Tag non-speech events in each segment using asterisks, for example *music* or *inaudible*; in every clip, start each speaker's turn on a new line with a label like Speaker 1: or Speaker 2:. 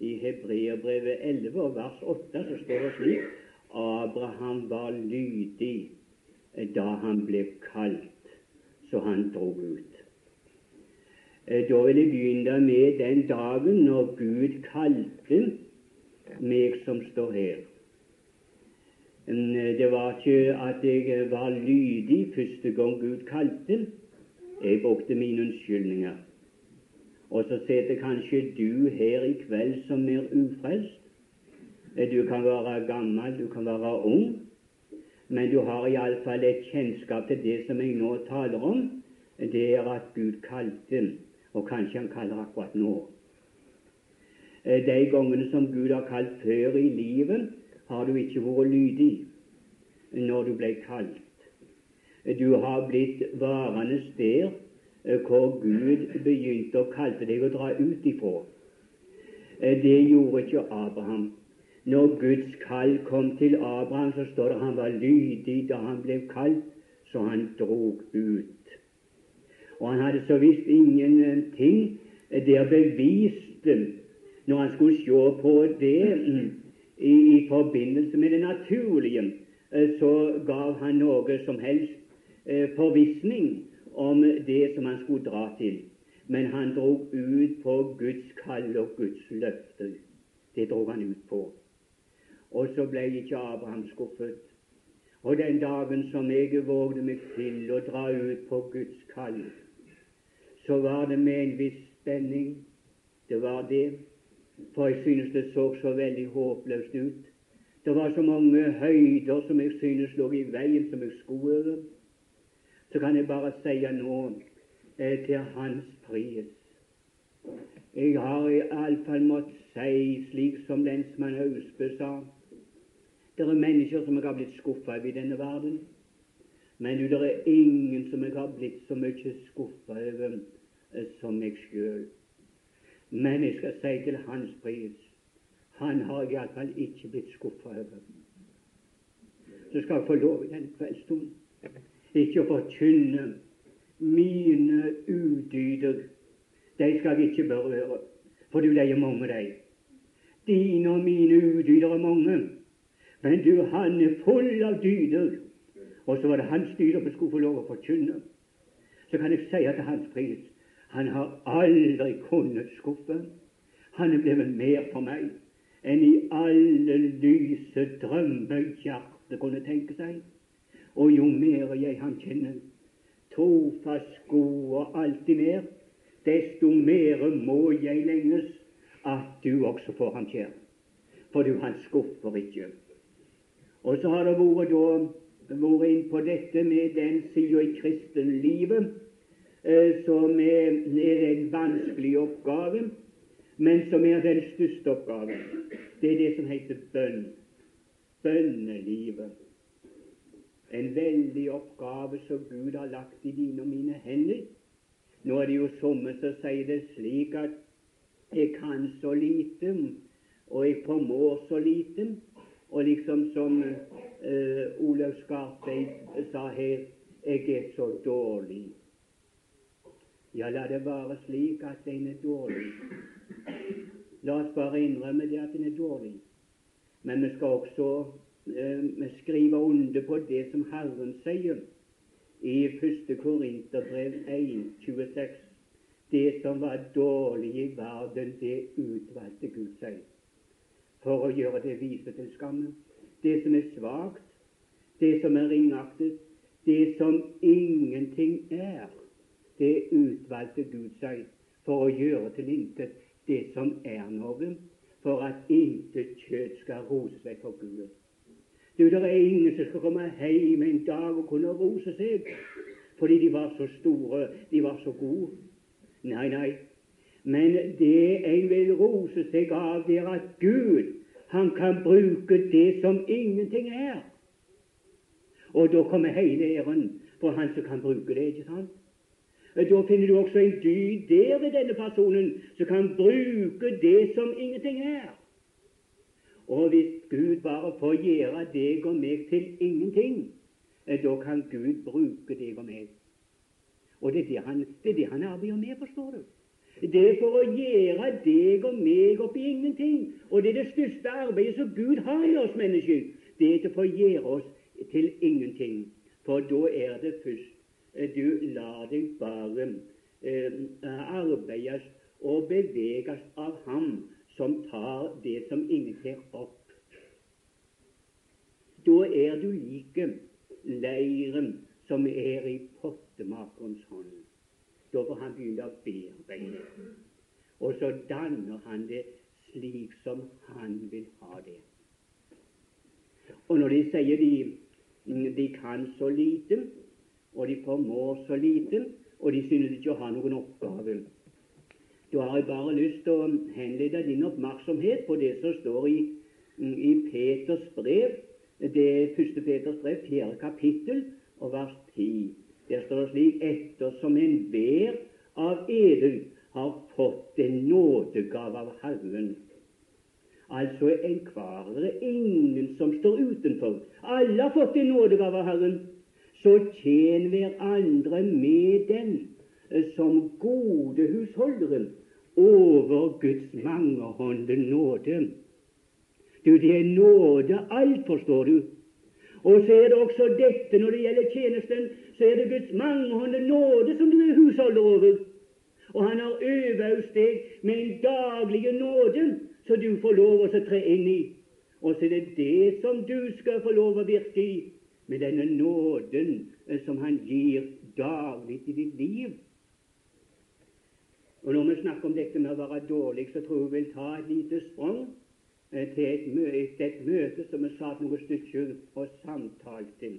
Speaker 1: I Hebreerbrevet 11 og vers 8 så står det slik Abraham var lydig da han ble kalt, så han dro ut. Eh, da vil jeg begynne med den dagen når Gud kalte meg som står her. Eh, det var ikke at jeg var lydig første gang Gud kalte. Jeg brukte mine unnskyldninger. Og så sitter kanskje du her i kveld som er ufrelst. Du kan være gammel, du kan være ung, men du har iallfall et kjennskap til det som jeg nå taler om. Det er at Gud kalte, og kanskje Han kaller akkurat nå. De gangene som Gud har kalt før i livet, har du ikke vært lydig når du ble kalt. Du har blitt varende der Eh, hvor Gud begynte å kalle deg å dra ut ifra. Eh, det gjorde ikke Abraham. Når Guds kall kom til Abraham, så står det han var lydig da han ble kalt, så han drog ut. Og han hadde så visst ingenting der beviste når han skulle se på det mm, i, i forbindelse med det naturlige, eh, så gav han noe som helst forvissning om det som han skulle dra til. Men han drog ut på Guds kall og Guds løfter. Det drog han ut på. Og så ble ikke Abraham skuffet. Og den dagen som jeg vågde meg til å dra ut på Guds kall, så var det med en viss spenning. Det var det. For jeg synes det så så veldig håpløst ut. Det var så mange høyder som jeg synes lå i veien som jeg skulle over så kan jeg bare si nå eh, til hans pris. Jeg har iallfall måttet si, slik som lensmann Austbø sa Det er mennesker som jeg har blitt skuffa over i denne verden. Men du, det er ingen som jeg har blitt så mye skuffa over eh, som meg sjøl. Men jeg skal si til hans pris han har iallfall ikke blitt skuffa over. Så skal jeg få lov i denne kveldsstunden ikke å forkynne mine udyder. De skal jeg ikke berøre, for du, de er mange, de. Dine og mine udyder er mange. Men du, han er full av dyder. Og så var det hans dyder som skulle få lov å forkynne. Så kan jeg si at hans pris han har aldri kunnet skuffe. Han er blitt mer for meg enn i alle lyse drømmer hjertet kunne tenke seg. Og jo mer jeg han kjenner, trofast, god og alltid mer, desto mer må jeg lenges at du også får ham kjær. For du, han skuffer ikke. Og så har det vært da vært inn på dette med den sida i kristenlivet eh, som er, er en vanskelig oppgave, men som er den største oppgaven. Det er det som heter bønn. Bønnelivet en veldig oppgave som Gud har lagt i dine og mine hender. Nå er det jo somme som sier det slik at jeg kan så lite, og jeg formår så lite. Og liksom som uh, Olaug Skarpeid sa her, jeg er så dårlig. Ja, la det være slik at en er dårlig. La oss bare innrømme det at en er dårlig. Men vi skal også eh, skrive under på det som Herren sier i 1. Korinterbrev 1, 26. Det som var dårlig i verden, det utvalgte Gud seg for å gjøre det vise til skamme. Det som er svakt, det som er ringaktet, det som ingenting er, det utvalgte Gud seg for å gjøre til intet det som er noe, for at intet kjøtt skal rose seg for Gud. Du, det er ingen som skal komme hjem en dag og kunne rose seg fordi de var så store, de var så gode. Nei, nei. Men det en vil rose seg av, det er at Gud han kan bruke det som ingenting er. Og da kommer hele æren for han som kan bruke det. ikke sant? Da finner du også en dyd der ved denne personen som kan bruke det som ingenting er. Og hvis Gud bare får gjøre deg og meg til ingenting, eh, da kan Gud bruke deg og meg. Og det er det han, det er det han arbeider med, forstår du. Det er for å gjøre deg og meg opp i ingenting. Og det er det største arbeidet som Gud har med oss mennesker. Det er til å få gjøre oss til ingenting. For da er det først eh, du lar deg bare eh, arbeides og beveges av Ham som tar det som ingenting opp. Da er du like leiren som er i pottemakerens hånd. Da får han begynne å bearbeide, og så danner han det slik som han vil ha det. Og når de sier de de kan så lite, og de formår så lite, og ha noen oppgave. Da har jeg bare lyst til å henlede din oppmerksomhet på det som står i, i Peters brev, det første Peters brev, fjerde kapittel, og vers 10. Der står det slik ettersom enhver av edel har fått en nådegave av Herren, Altså enhver. Det er ingen som står utenfor. Alle har fått en nådegave av Herren. Så tjen hverandre med den som gode husholdere over Guds mangehånde nåde. Du, det er nåde alt, forstår du. Og så er det også dette når det gjelder tjenesten, så er det Guds mangehånde nåde som du er husholder over. Og Han har øvd deg med en daglig nåde så du får lov å tre inn i. Og så er det det som du skal få lov å virke i, med denne nåden som Han gir daglig i ditt liv. Og Når vi snakker om dette med å være dårlig, så tror jeg vi vil ta et lite sprang eh, til et, møte, et møte som vi satt noen stykker og samtalte.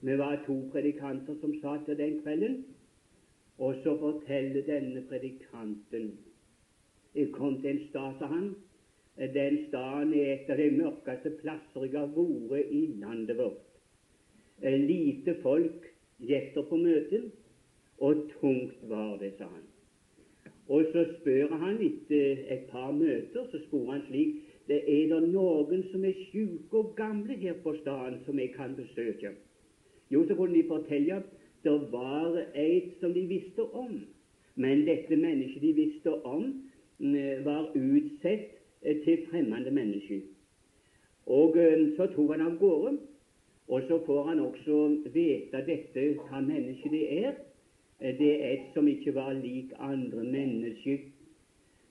Speaker 1: Vi var to predikanter som satt der den kvelden, og så forteller denne predikanten jeg kom til en stad, sa han. Den staden er et av de mørkeste plasser jeg har vært i landet vårt. Eh, lite folk gjetter på møtet, og tungt var det, sa han. Og så spør han etter et par møter, så spør han slik det er det noen som er sjuke og gamle her på staden som jeg kan besøke. Jo, så kunne de fortelle at det var et som de visste om. Men dette mennesket de visste om, Eh, var utsett eh, til fremmede mennesker. Og eh, Så tok han av gårde, og så får han også vite dette, hva mennesket det er. Det er et som ikke var lik andre mennesker.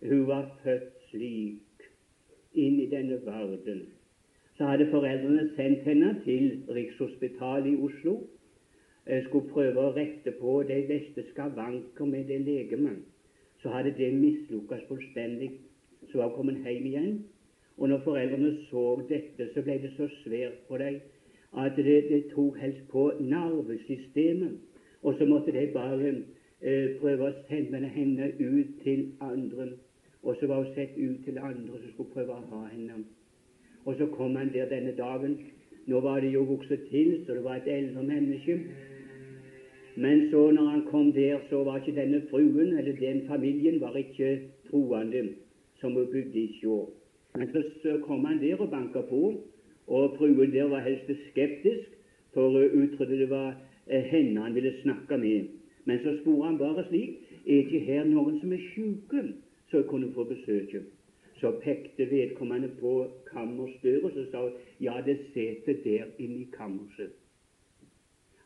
Speaker 1: Hun var født slik inn i denne verden. Så hadde foreldrene sendt henne til Rikshospitalet i Oslo. Skulle prøve å rette på de beste skavanker med det legemet så hadde det mislukkes fullstendig. Så hun kommet hjem igjen. Og når foreldrene så dette, så ble det så svært for dem at det, det tok helst på nervesystemet. Og så måtte de bare eh, prøve å sende henne ut til andre. Og så var hun sett ut til andre som skulle prøve å ha henne. Og så kom han der denne dagen. Nå var det jo vokst til, så det var et eldre menneske. Men så når han kom der, så var ikke denne fruen eller den familien var ikke troende som hun bygde i Sjå. Men så kom han der og banka på, og fruen der var helst skeptisk, for hun trodde det var henne han ville snakke med. Men så spurte han bare slik er ikke her noen som er sjuke, jeg kunne få besøke. Så pekte vedkommende på kammersdøra og så sa ja, det sitter der inne i kammerset.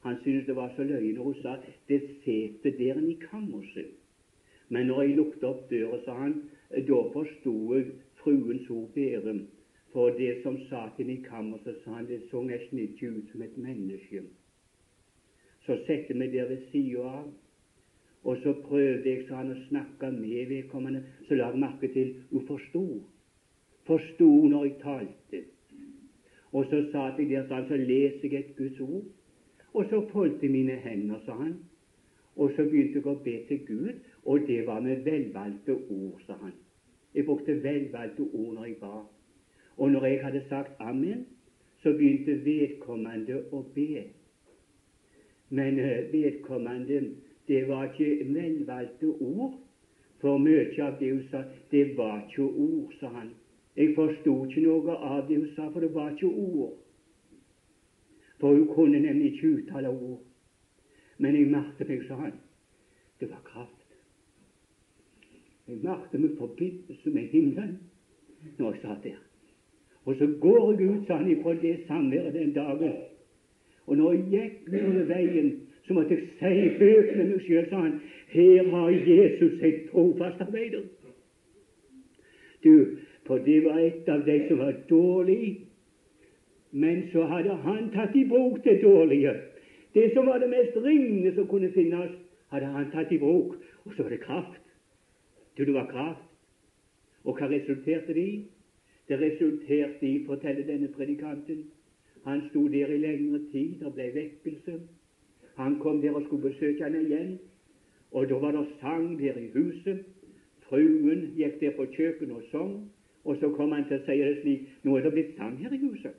Speaker 1: Han syntes det var så løye når hun sa 'det sitter der inne i kammerset'. Men når jeg lukket opp døra, sa han, da forsto jeg fruens ord bedre. For det som satt inne i kammerset, sa han, det så nesten ikke ut som et menneske. Så satte vi der ved sida av, og så prøvde jeg sa han, å snakke med vedkommende. Så la jeg merke til hun forsto. Forsto når jeg talte. Og så satt jeg der, sa han, så leser jeg et Guds ord. Og så foldt jeg mine hender, sa han. Og så begynte jeg å be til Gud, og det var med velvalgte ord, sa han. Jeg brukte velvalgte ord når jeg ba. Og når jeg hadde sagt amen, så begynte vedkommende å be. Men eh, vedkommende, det var ikke velvalgte ord. For mye av det hun sa, det var ikke ord, sa han. Jeg forsto ikke noe av det hun sa, for det var ikke ord for hun kunne nemlig ikke uttale ord. Men jeg merket meg, sa han, det var kraft. Jeg merket meg forbindelse med himmelen når jeg satt der. Og så går jeg ut, sa han, ifra det samværet den dagen. Og når jeg gikk nedover veien, så måtte jeg si høyt med meg sjøl, sa han, her har Jesus en trofast arbeider. Du, for det var et av de som var dårlig, men så hadde han tatt i bruk det dårlige. Det som var det mest ringe som kunne finnes, hadde han tatt i bruk. Og så var det kraft. Du, det var kraft. Og hva resulterte det i? Det resulterte i, forteller denne predikanten, han sto der i lengre tid, og ble vekkelse. Han kom der og skulle besøke henne igjen, og da var det sang der i huset. Fruen gikk der på kjøkkenet og sang, og så kom han til å si det slik Nå er det blitt sang her i huset.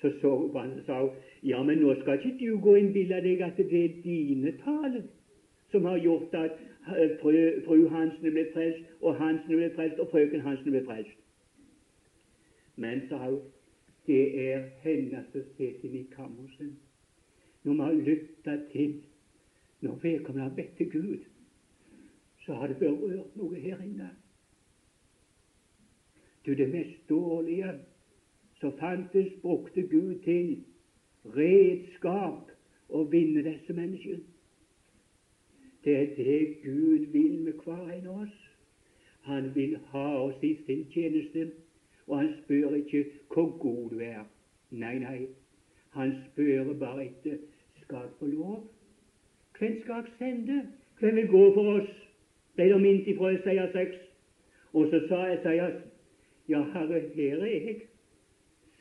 Speaker 1: Så så han sa ja, men nå skal ikke du gå og innbille deg at det er dine taler som har gjort at eh, fru, fru Hansen ble frelst, og Hansen ble frelst, og frøken Hansen ble frelst. Men, sa hun, det er hennes som i kammerset. Når vi har til når vedkommende har bedt til Gud, så har det berørt noe her inne. Du, det mest dårlige som fantes, brukte Gud til redskap å vinne disse menneskene. Det er det Gud vil med hver en av oss. Han vil ha oss i sin tjeneste, og han spør ikke hvor god du er. Nei, nei, han spør bare etter skal jeg få lov. Hvem skal jeg sende? Hvem vil gå for oss? ble det minnet ifra Isaiah 6. Og så sa Isaiah, ja, Herre, her er jeg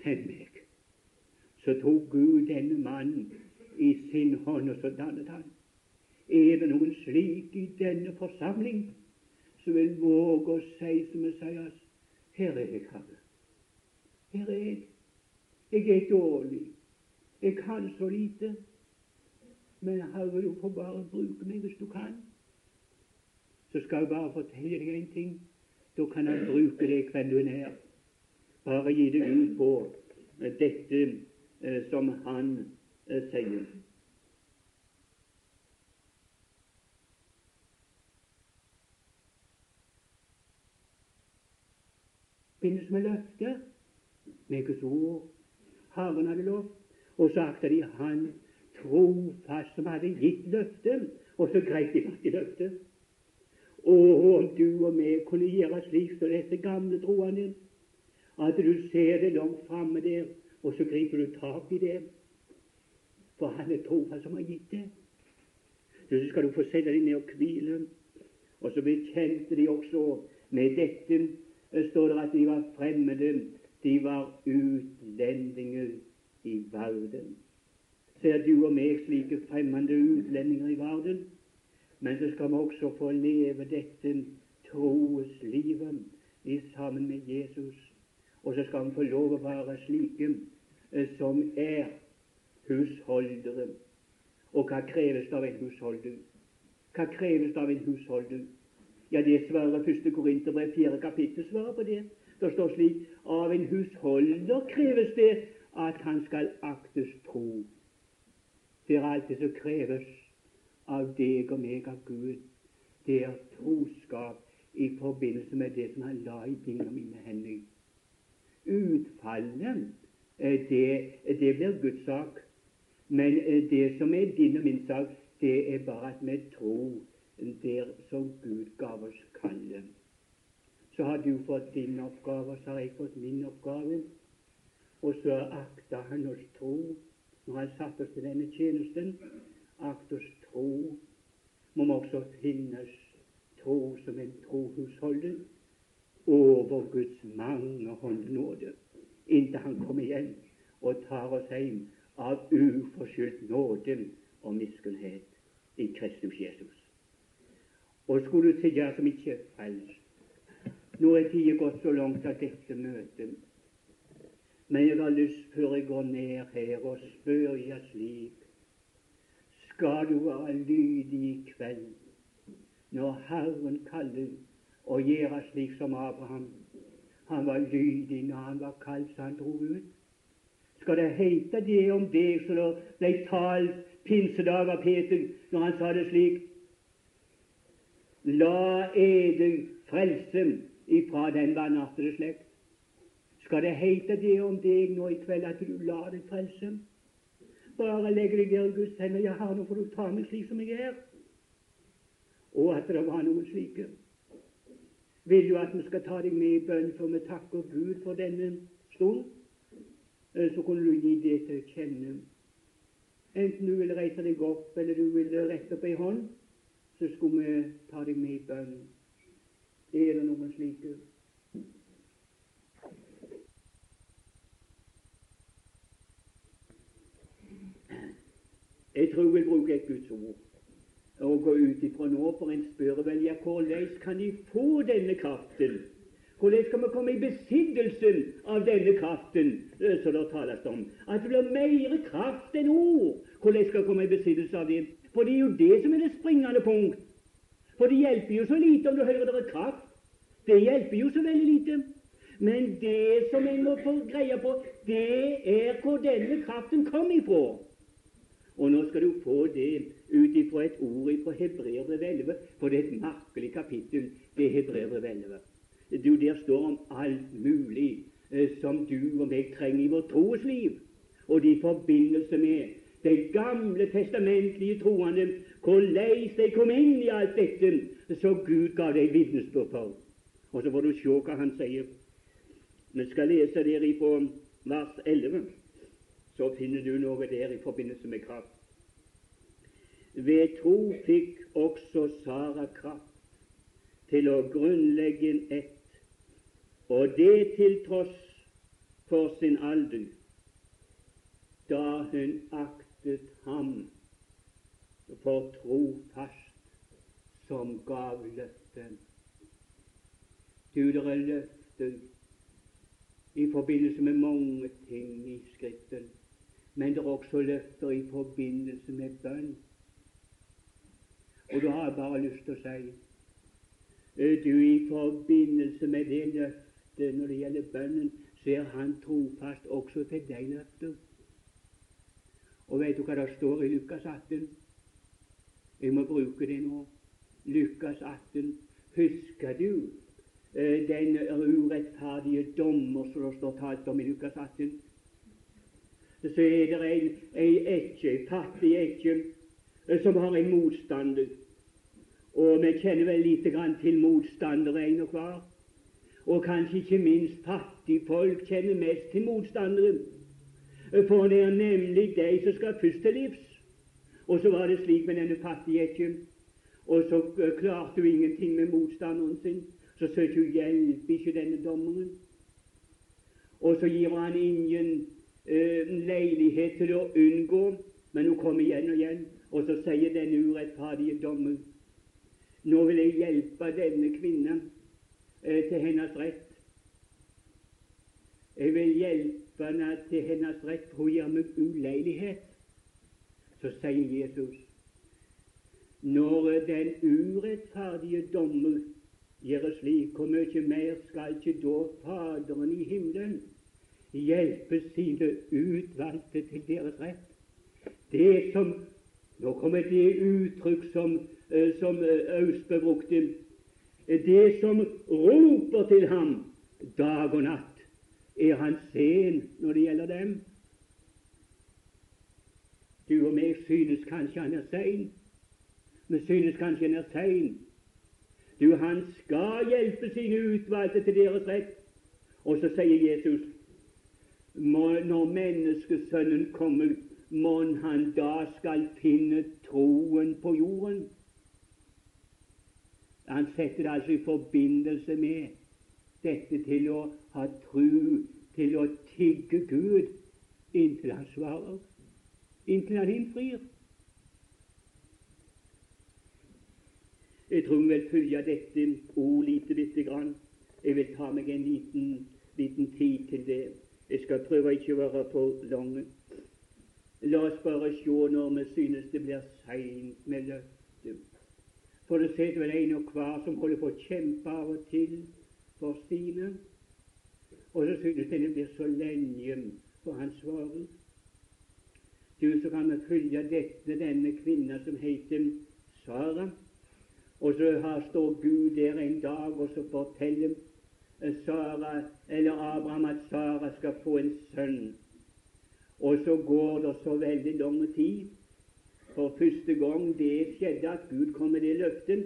Speaker 1: send meg. Så tok Gud denne mannen i sin hånd, og så dannet han. Det noen slik i denne forsamling som vil våge å si som Esaias, Her er jeg, Herre. Her er jeg. Jeg er dårlig. Jeg kan så lite. Men Herre, du får bare bruke meg hvis du kan. Så skal jeg bare fortelle deg en ting. Da kan han bruke deg hvem du er bare gi deg ut på dette eh, som han eh, sier. Finnes med løfter, med Guds ord. Herren hadde lovt, og så akta de Han trofast som hadde gitt løftet, og så greit de fatt i løftet. Og om du og meg kunne gjøre slik som disse gamle troende at du ser det langt framme der, og så griper du tak i det. For han er trofast som har gitt det. Så skal du få sette deg ned og hvile. Og så bekjente de også med dette, står det at de var fremmede, de var utlendinger i verden. Ser du og meg slike fremmede utlendinger i verden? Men så skal vi også få leve dette troeslivet sammen med Jesus og så skal vi få lov å være slike eh, som er husholdere. Og hva kreves av en husholder? Hva kreves av en husholder? Ja, det svarer første Korinterbrev, fjerde kapittel, svarer på det. Det står slik av en husholder kreves det at han skal aktes tro. Det er alt det som kreves av deg og meg av Gud. Det er troskap i forbindelse med det som han la i dine og mine hender. Utfallet, eh, det, det blir Guds sak. Men eh, det som er din og min sak, det er bare at vi tror der som Gud gav oss kallet. Så har du fått din oppgave, og så har jeg fått min oppgave. Og så akter han oss tro når han satte oss til denne tjenesten. Akt oss tro. Må vi også finnes tro som en trohusholder over Guds mangehånd nåde inntil Han kommer igjen og tar oss hjem av uforskyldt nåde og miskunnhet i Kristus Jesus. Og skulle du deg som ikke er frelst Nå er tida gått så langt av dette møtet, men jeg har lyst, før jeg går ned her, og spør jeg slik Skal du være lydig i kveld når Herren kaller og gjøre slik som Abraham. Han var lydig når han var kald, så han dro ut. Skal det heite det om deg som det ble talt pinsedag av Peter når han sa det slik La eder frelse ifra den vanartede slekt. Skal det heite det om deg nå i kveld at du lar deg frelse? Bare legg deg der i Guds hender. Jeg har noe for å ta meg slik som jeg er. Og at det var noen slike. Vil du at vi skal ta deg med i bønn, for vi takker Gud for denne stund? Eh, så kunne du gi det til kjenne. Enten du vil reise deg opp, eller du vil rette opp ei hånd, så skulle vi ta deg med i bønn. Er det noen slike? Jeg tror jeg bruker et Guds ord å gå ut ifra nå, for en spør vel ja, hvordan kan de få denne kraften? Hvordan skal vi komme i besittelsen av denne kraften eh, som det tales om? At det blir mer kraft enn ord. Hvordan skal vi komme i besittelse av det? For det er jo det som er det springende punkt. For det hjelper jo så lite om du hører det er kraft. Det hjelper jo så veldig lite. Men det som en må få greie på, det er hvor denne kraften kom ifra. Og nå skal du få det ut ifra et ord ifra Hebreerbrevet 11, for det er et merkelig kapittel, det Hebreerbrevet 11. Du, Der står om alt mulig eh, som du og meg trenger i vårt trosliv, og det i forbindelse med de gamle testamentlige troende, hvordan de kom inn i alt dette, så Gud ga dem vitnesbyrd for. Og så får du se hva han sier. Vi skal lese der ifra vers 11 så finner du noe der i forbindelse med kraft. Ved tro fikk også Sara kraft til å grunnlegge en ett, og det til tross for sin alder, da hun aktet ham for trofast som gav løftet. Du, det er løfter i forbindelse med mange ting i Skriften men det er også løfter i forbindelse med bønn. Og da har jeg bare lyst til å si du, i forbindelse med det løftet når det gjelder bønnen, så er Han trofast også til deg løfter. Og vet du hva det står i Lukas 18? Jeg må bruke det nå. Lukas 18. Husker du eh, den urettferdige dommer som det står talt om i Lukas 18? så er det ei, ei ekke, fattig ekke, eh, som har en motstander. Og vi kjenner vel lite grann til motstandere, en og hver. Og kanskje ikke minst fattigfolk kjenner mest til motstandere. For det er nemlig de som skal først til livs. Og så var det slik med denne fattige ekke. Og så eh, klarte hun ingenting med motstanderen sin. Så søkte hun hjelp ikke denne dommeren. Og så gir han ingen eh, leilighet til å unngå, men hun kommer igjen og igjen. Og så sier denne urettferdige dommen nå vil jeg hjelpe denne kvinnen eh, til hennes rett. Jeg vil hjelpe henne til hennes rett, hun gir meg uleilighet. Så sier Jesus når den urettferdige dommer gjør slik, hvor mye mer skal ikke da Faderen i himmelen hjelpe sine utvalgte til deres rett. Det som Nå kommer det uttrykk som, uh, som uh, Austbø brukte. Det som roper til ham dag og natt, er han sen når det gjelder dem. Du og meg synes kanskje han er sein. Vi synes kanskje han er sein. Du, han skal hjelpe sine utvalgte til deres rett. Og så sier Jesus når Menneskesønnen kommer, mon han da skal finne troen på jorden? Han setter det altså i forbindelse med dette til å ha tru, til å tigge Gud inntil han svarer, inntil han innfrir. Jeg tror vi vil følge dette ord lite bitte grann. Jeg vil ta meg en liten, liten tid til det. Jeg skal prøve ikke å være for lang. La oss bare se når vi synes det blir seint med løftet. For det sitter vel en og hver som holder på å kjempe av og til for sine. Og så synes denne blir så lenge for han svarer. Du, så kan vi følge dette, denne kvinna som heter Sara. Og så står Gud der en dag og så forteller Sara, eller Abraham at Sara skal få en sønn. Og så går det så veldig lang tid. For første gang det skjedde at Gud kom med det løftet,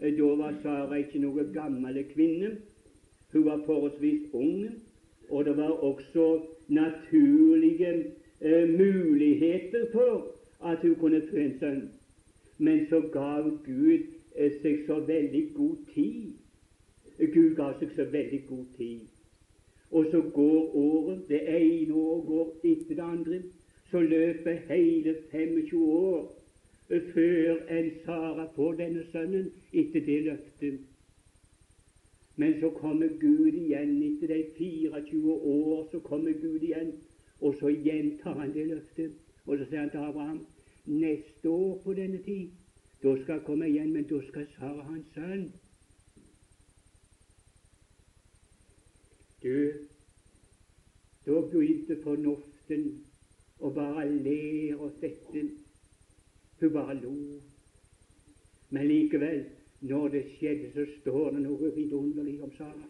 Speaker 1: da var Sara ikke noe gammel kvinne. Hun var forholdsvis ung, og det var også naturlige eh, muligheter for at hun kunne få en sønn. Men så gav Gud eh, seg så veldig god tid. Gud ga seg så veldig god tid. Og så går året, det ene året går etter det andre. Så løper hele 25 år før en Sara får denne sønnen etter det løftet. Men så kommer Gud igjen etter de 24 år. Så kommer Gud igjen, og så gjentar han det løftet. Og så sier han til Abraham neste år på denne tid, da skal jeg komme igjen, men da skal Sara ha en sønn. Du, da begynte fornuften å bare le og dette. Hun bare lo. Men likevel, når det skjedde, så står det noe vidunderlig om Sara.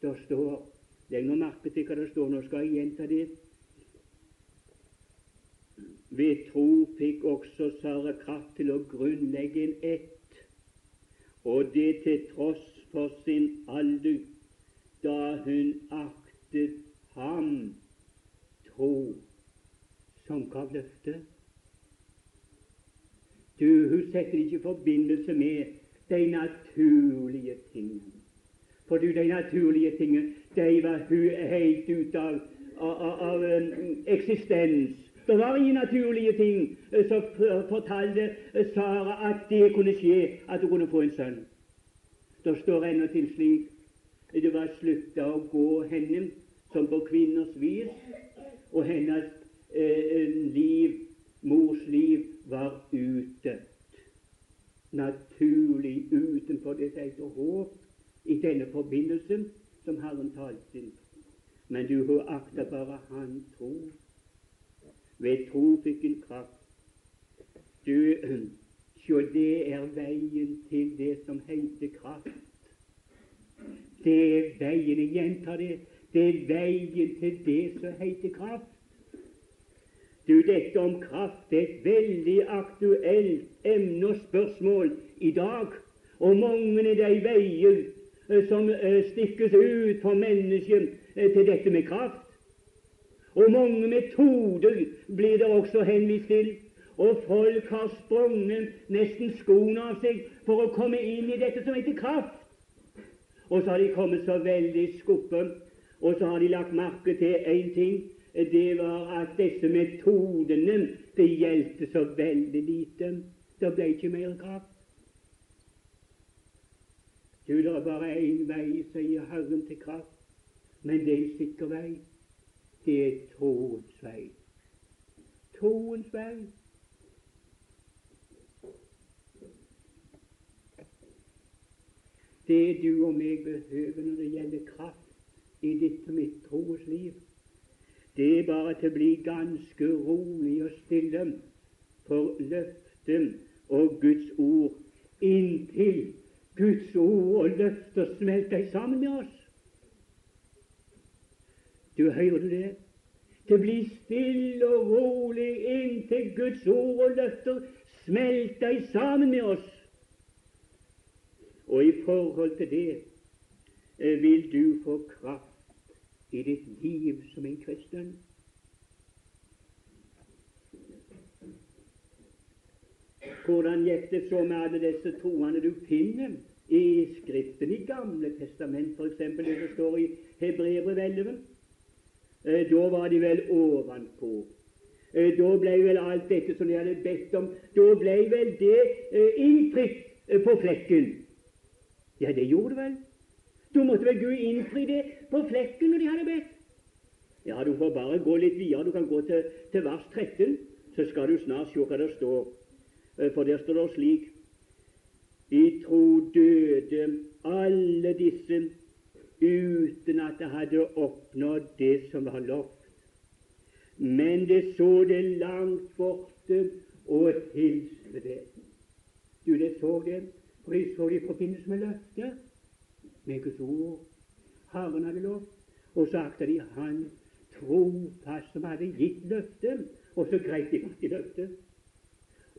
Speaker 1: Det står Legg nå merke til hva det står. Nå skal jeg gjenta det. Ved tro fikk også Sara kraft til å grunnlegge en ett, og det til tross for sin alder, da hun aktet ham tro som gav løfte. Du, hun setter ikke forbindelse med de naturlige tingene. For du, de naturlige tingene, de var helt ute av, av, av, um, eksistens. Det var ingen naturlige ting eh, som fortalte eh, Sara at det kunne skje, at hun kunne få en sønn. Det står ennå til slik det var slutta å gå henne som på kvinners vis, og hennes eh, liv, mors liv, var utdødt. Naturlig utenfor ditt eget håp i denne forbindelsen som Herren talte. Men du, hun akta bare Han tro. ved tro fikk en kraft. Du, *clears throat* sjå, det er veien til det som heter kraft. Det er veien, jeg gjentar det, det er veien til det som heter kraft. Du, dette om kraft er et veldig aktuelt emne og spørsmål i dag. Og mange er de veier eh, som eh, stikkes ut for mennesket eh, til dette med kraft. Og mange metoder blir det også henvist til. Og folk har sprunget nesten skoene av seg for å komme inn i dette som heter kraft. Og så har de kommet så veldig skuffet, og så har de lagt merke til én ting. Det var at disse metodene det gjeldte så veldig lite. Det ble ikke mer kraft. Du, det er bare én vei, sier Herren, til kraft, men det er en sikker vei det er troens vei. Troens vei. Det du og meg behøver når det gjelder kraft i ditt og mitt troes liv, det er bare til å bli ganske rolig og stille for løftet og Guds ord inntil Guds ord og løfter smelter sammen med oss. Du hører du det? Det blir stille og rolig inntil Guds ord og løfter smelter sammen med oss. Og i forhold til det eh, vil du få kraft i ditt liv som en kristen. Hvordan gikk det så med alle disse troende du finner i Skriften i Gamle testament, f.eks. det som står i Hebrevet 11? Eh, da var de vel ovenpå. Eh, da ble vel alt dette som de hadde bedt om, da ble vel det eh, innfridd på flekken. Ja, det gjorde det vel. Da måtte vel Gud innfri det på flekken når de hadde bedt. Ja, du får bare gå litt videre. Du kan gå til, til vers 13, så skal du snart se hva det står. For der står det slik I tro døde alle disse uten at det hadde oppnådd det som var lovt. Men det så det langt borte og hilste det. Du, det så det.
Speaker 2: For de så det i forbindelse med løftet, med Guds ord. Herren hadde lovt, Og så akta de Han trofast som hadde gitt løftet, og så grep de fatt i løftet.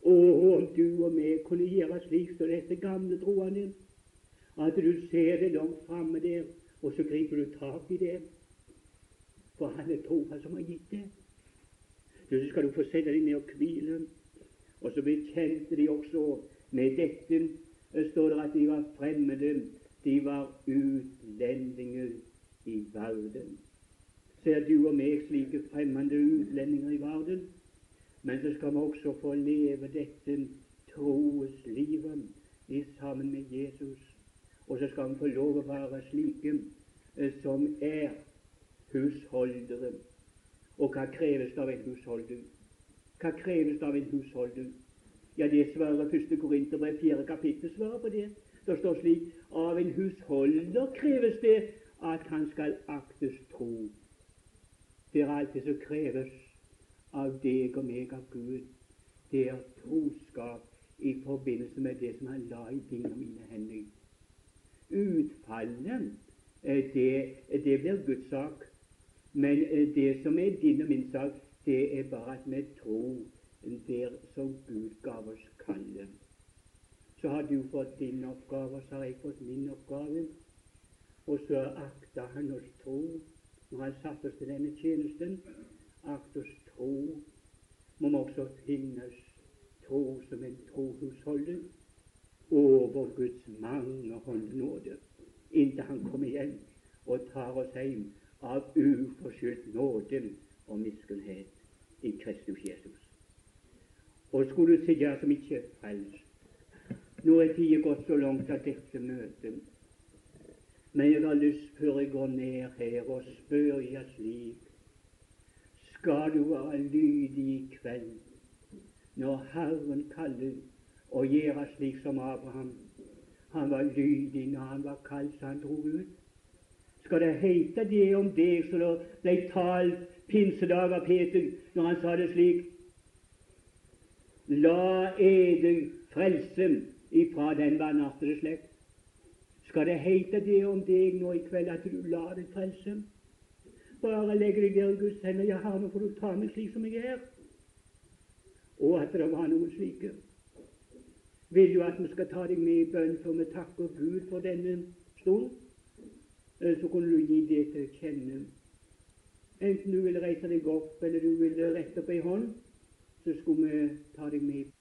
Speaker 2: Og om du og meg kunne gjøre slik som dette gamle troende, at du ser det langt framme der, og så griper du tak i det. For han er trofast som har gitt det. Så skal du få sette deg ned og hvile. Og så bekjente de også med dette, står det at de var fremmede, de var utlendinger i verden. Ser du og meg slike fremmede utlendinger i verden? Men så skal vi også få leve dette troeslivet sammen med Jesus. Og så skal vi få lov å være slike eh, som er husholdere. Og hva kreves av en husholder? Hva kreves av en husholder? Ja, det svarer første Korinterbrev, fjerde kapittel, svarer på det. Det står slik av en husholder kreves det at han skal aktes tro. Det er alt det som kreves av deg og meg av Gud. Det er troskap i forbindelse med det som han la i dine og mine hender. Utfallet, eh, det, det blir Guds sak. Men eh, det som er din og min sak, det er bare at vi tror der som Gud gav oss kallet. Så har du fått din oppgave, og så har jeg fått min oppgave. Og så akta han oss tro når han satte oss til denne tjenesten. Akt oss tro. Må vi også finnes tro som en trohusholder over Guds mangehånd nåde inntil Han kommer igjen og tar oss hjem av uforskyldt nåde og miskunnhet i Kristus Jesus. Og skulle du sitte som ikke frelst Nå er tida gått så langt av dette møtet, men jeg har lyst, før jeg går ned her, og spør jeg slik Skal du være lydig i kveld når Herren kaller og gjøre slik som Abraham. Han var lydig når han var kalt, så han dro ut. Skal det heite det om deg som det ble talt pinsedag av Peter når han sa det slik? La eder frelse ifra den vanartede slekt. Skal det heite det om deg nå i kveld at du lar deg frelse? Bare legg deg der i Guds hender. Har nå får du ta meg slik som jeg er. Og at det var noen slike vil jo at vi skal ta deg med i bønn, for vi takker Gud for denne stund. Eh, så kunne du gi det til kjenne. Enten du vil reise deg opp, eller du vil rette opp ei hånd, så skulle vi ta deg med.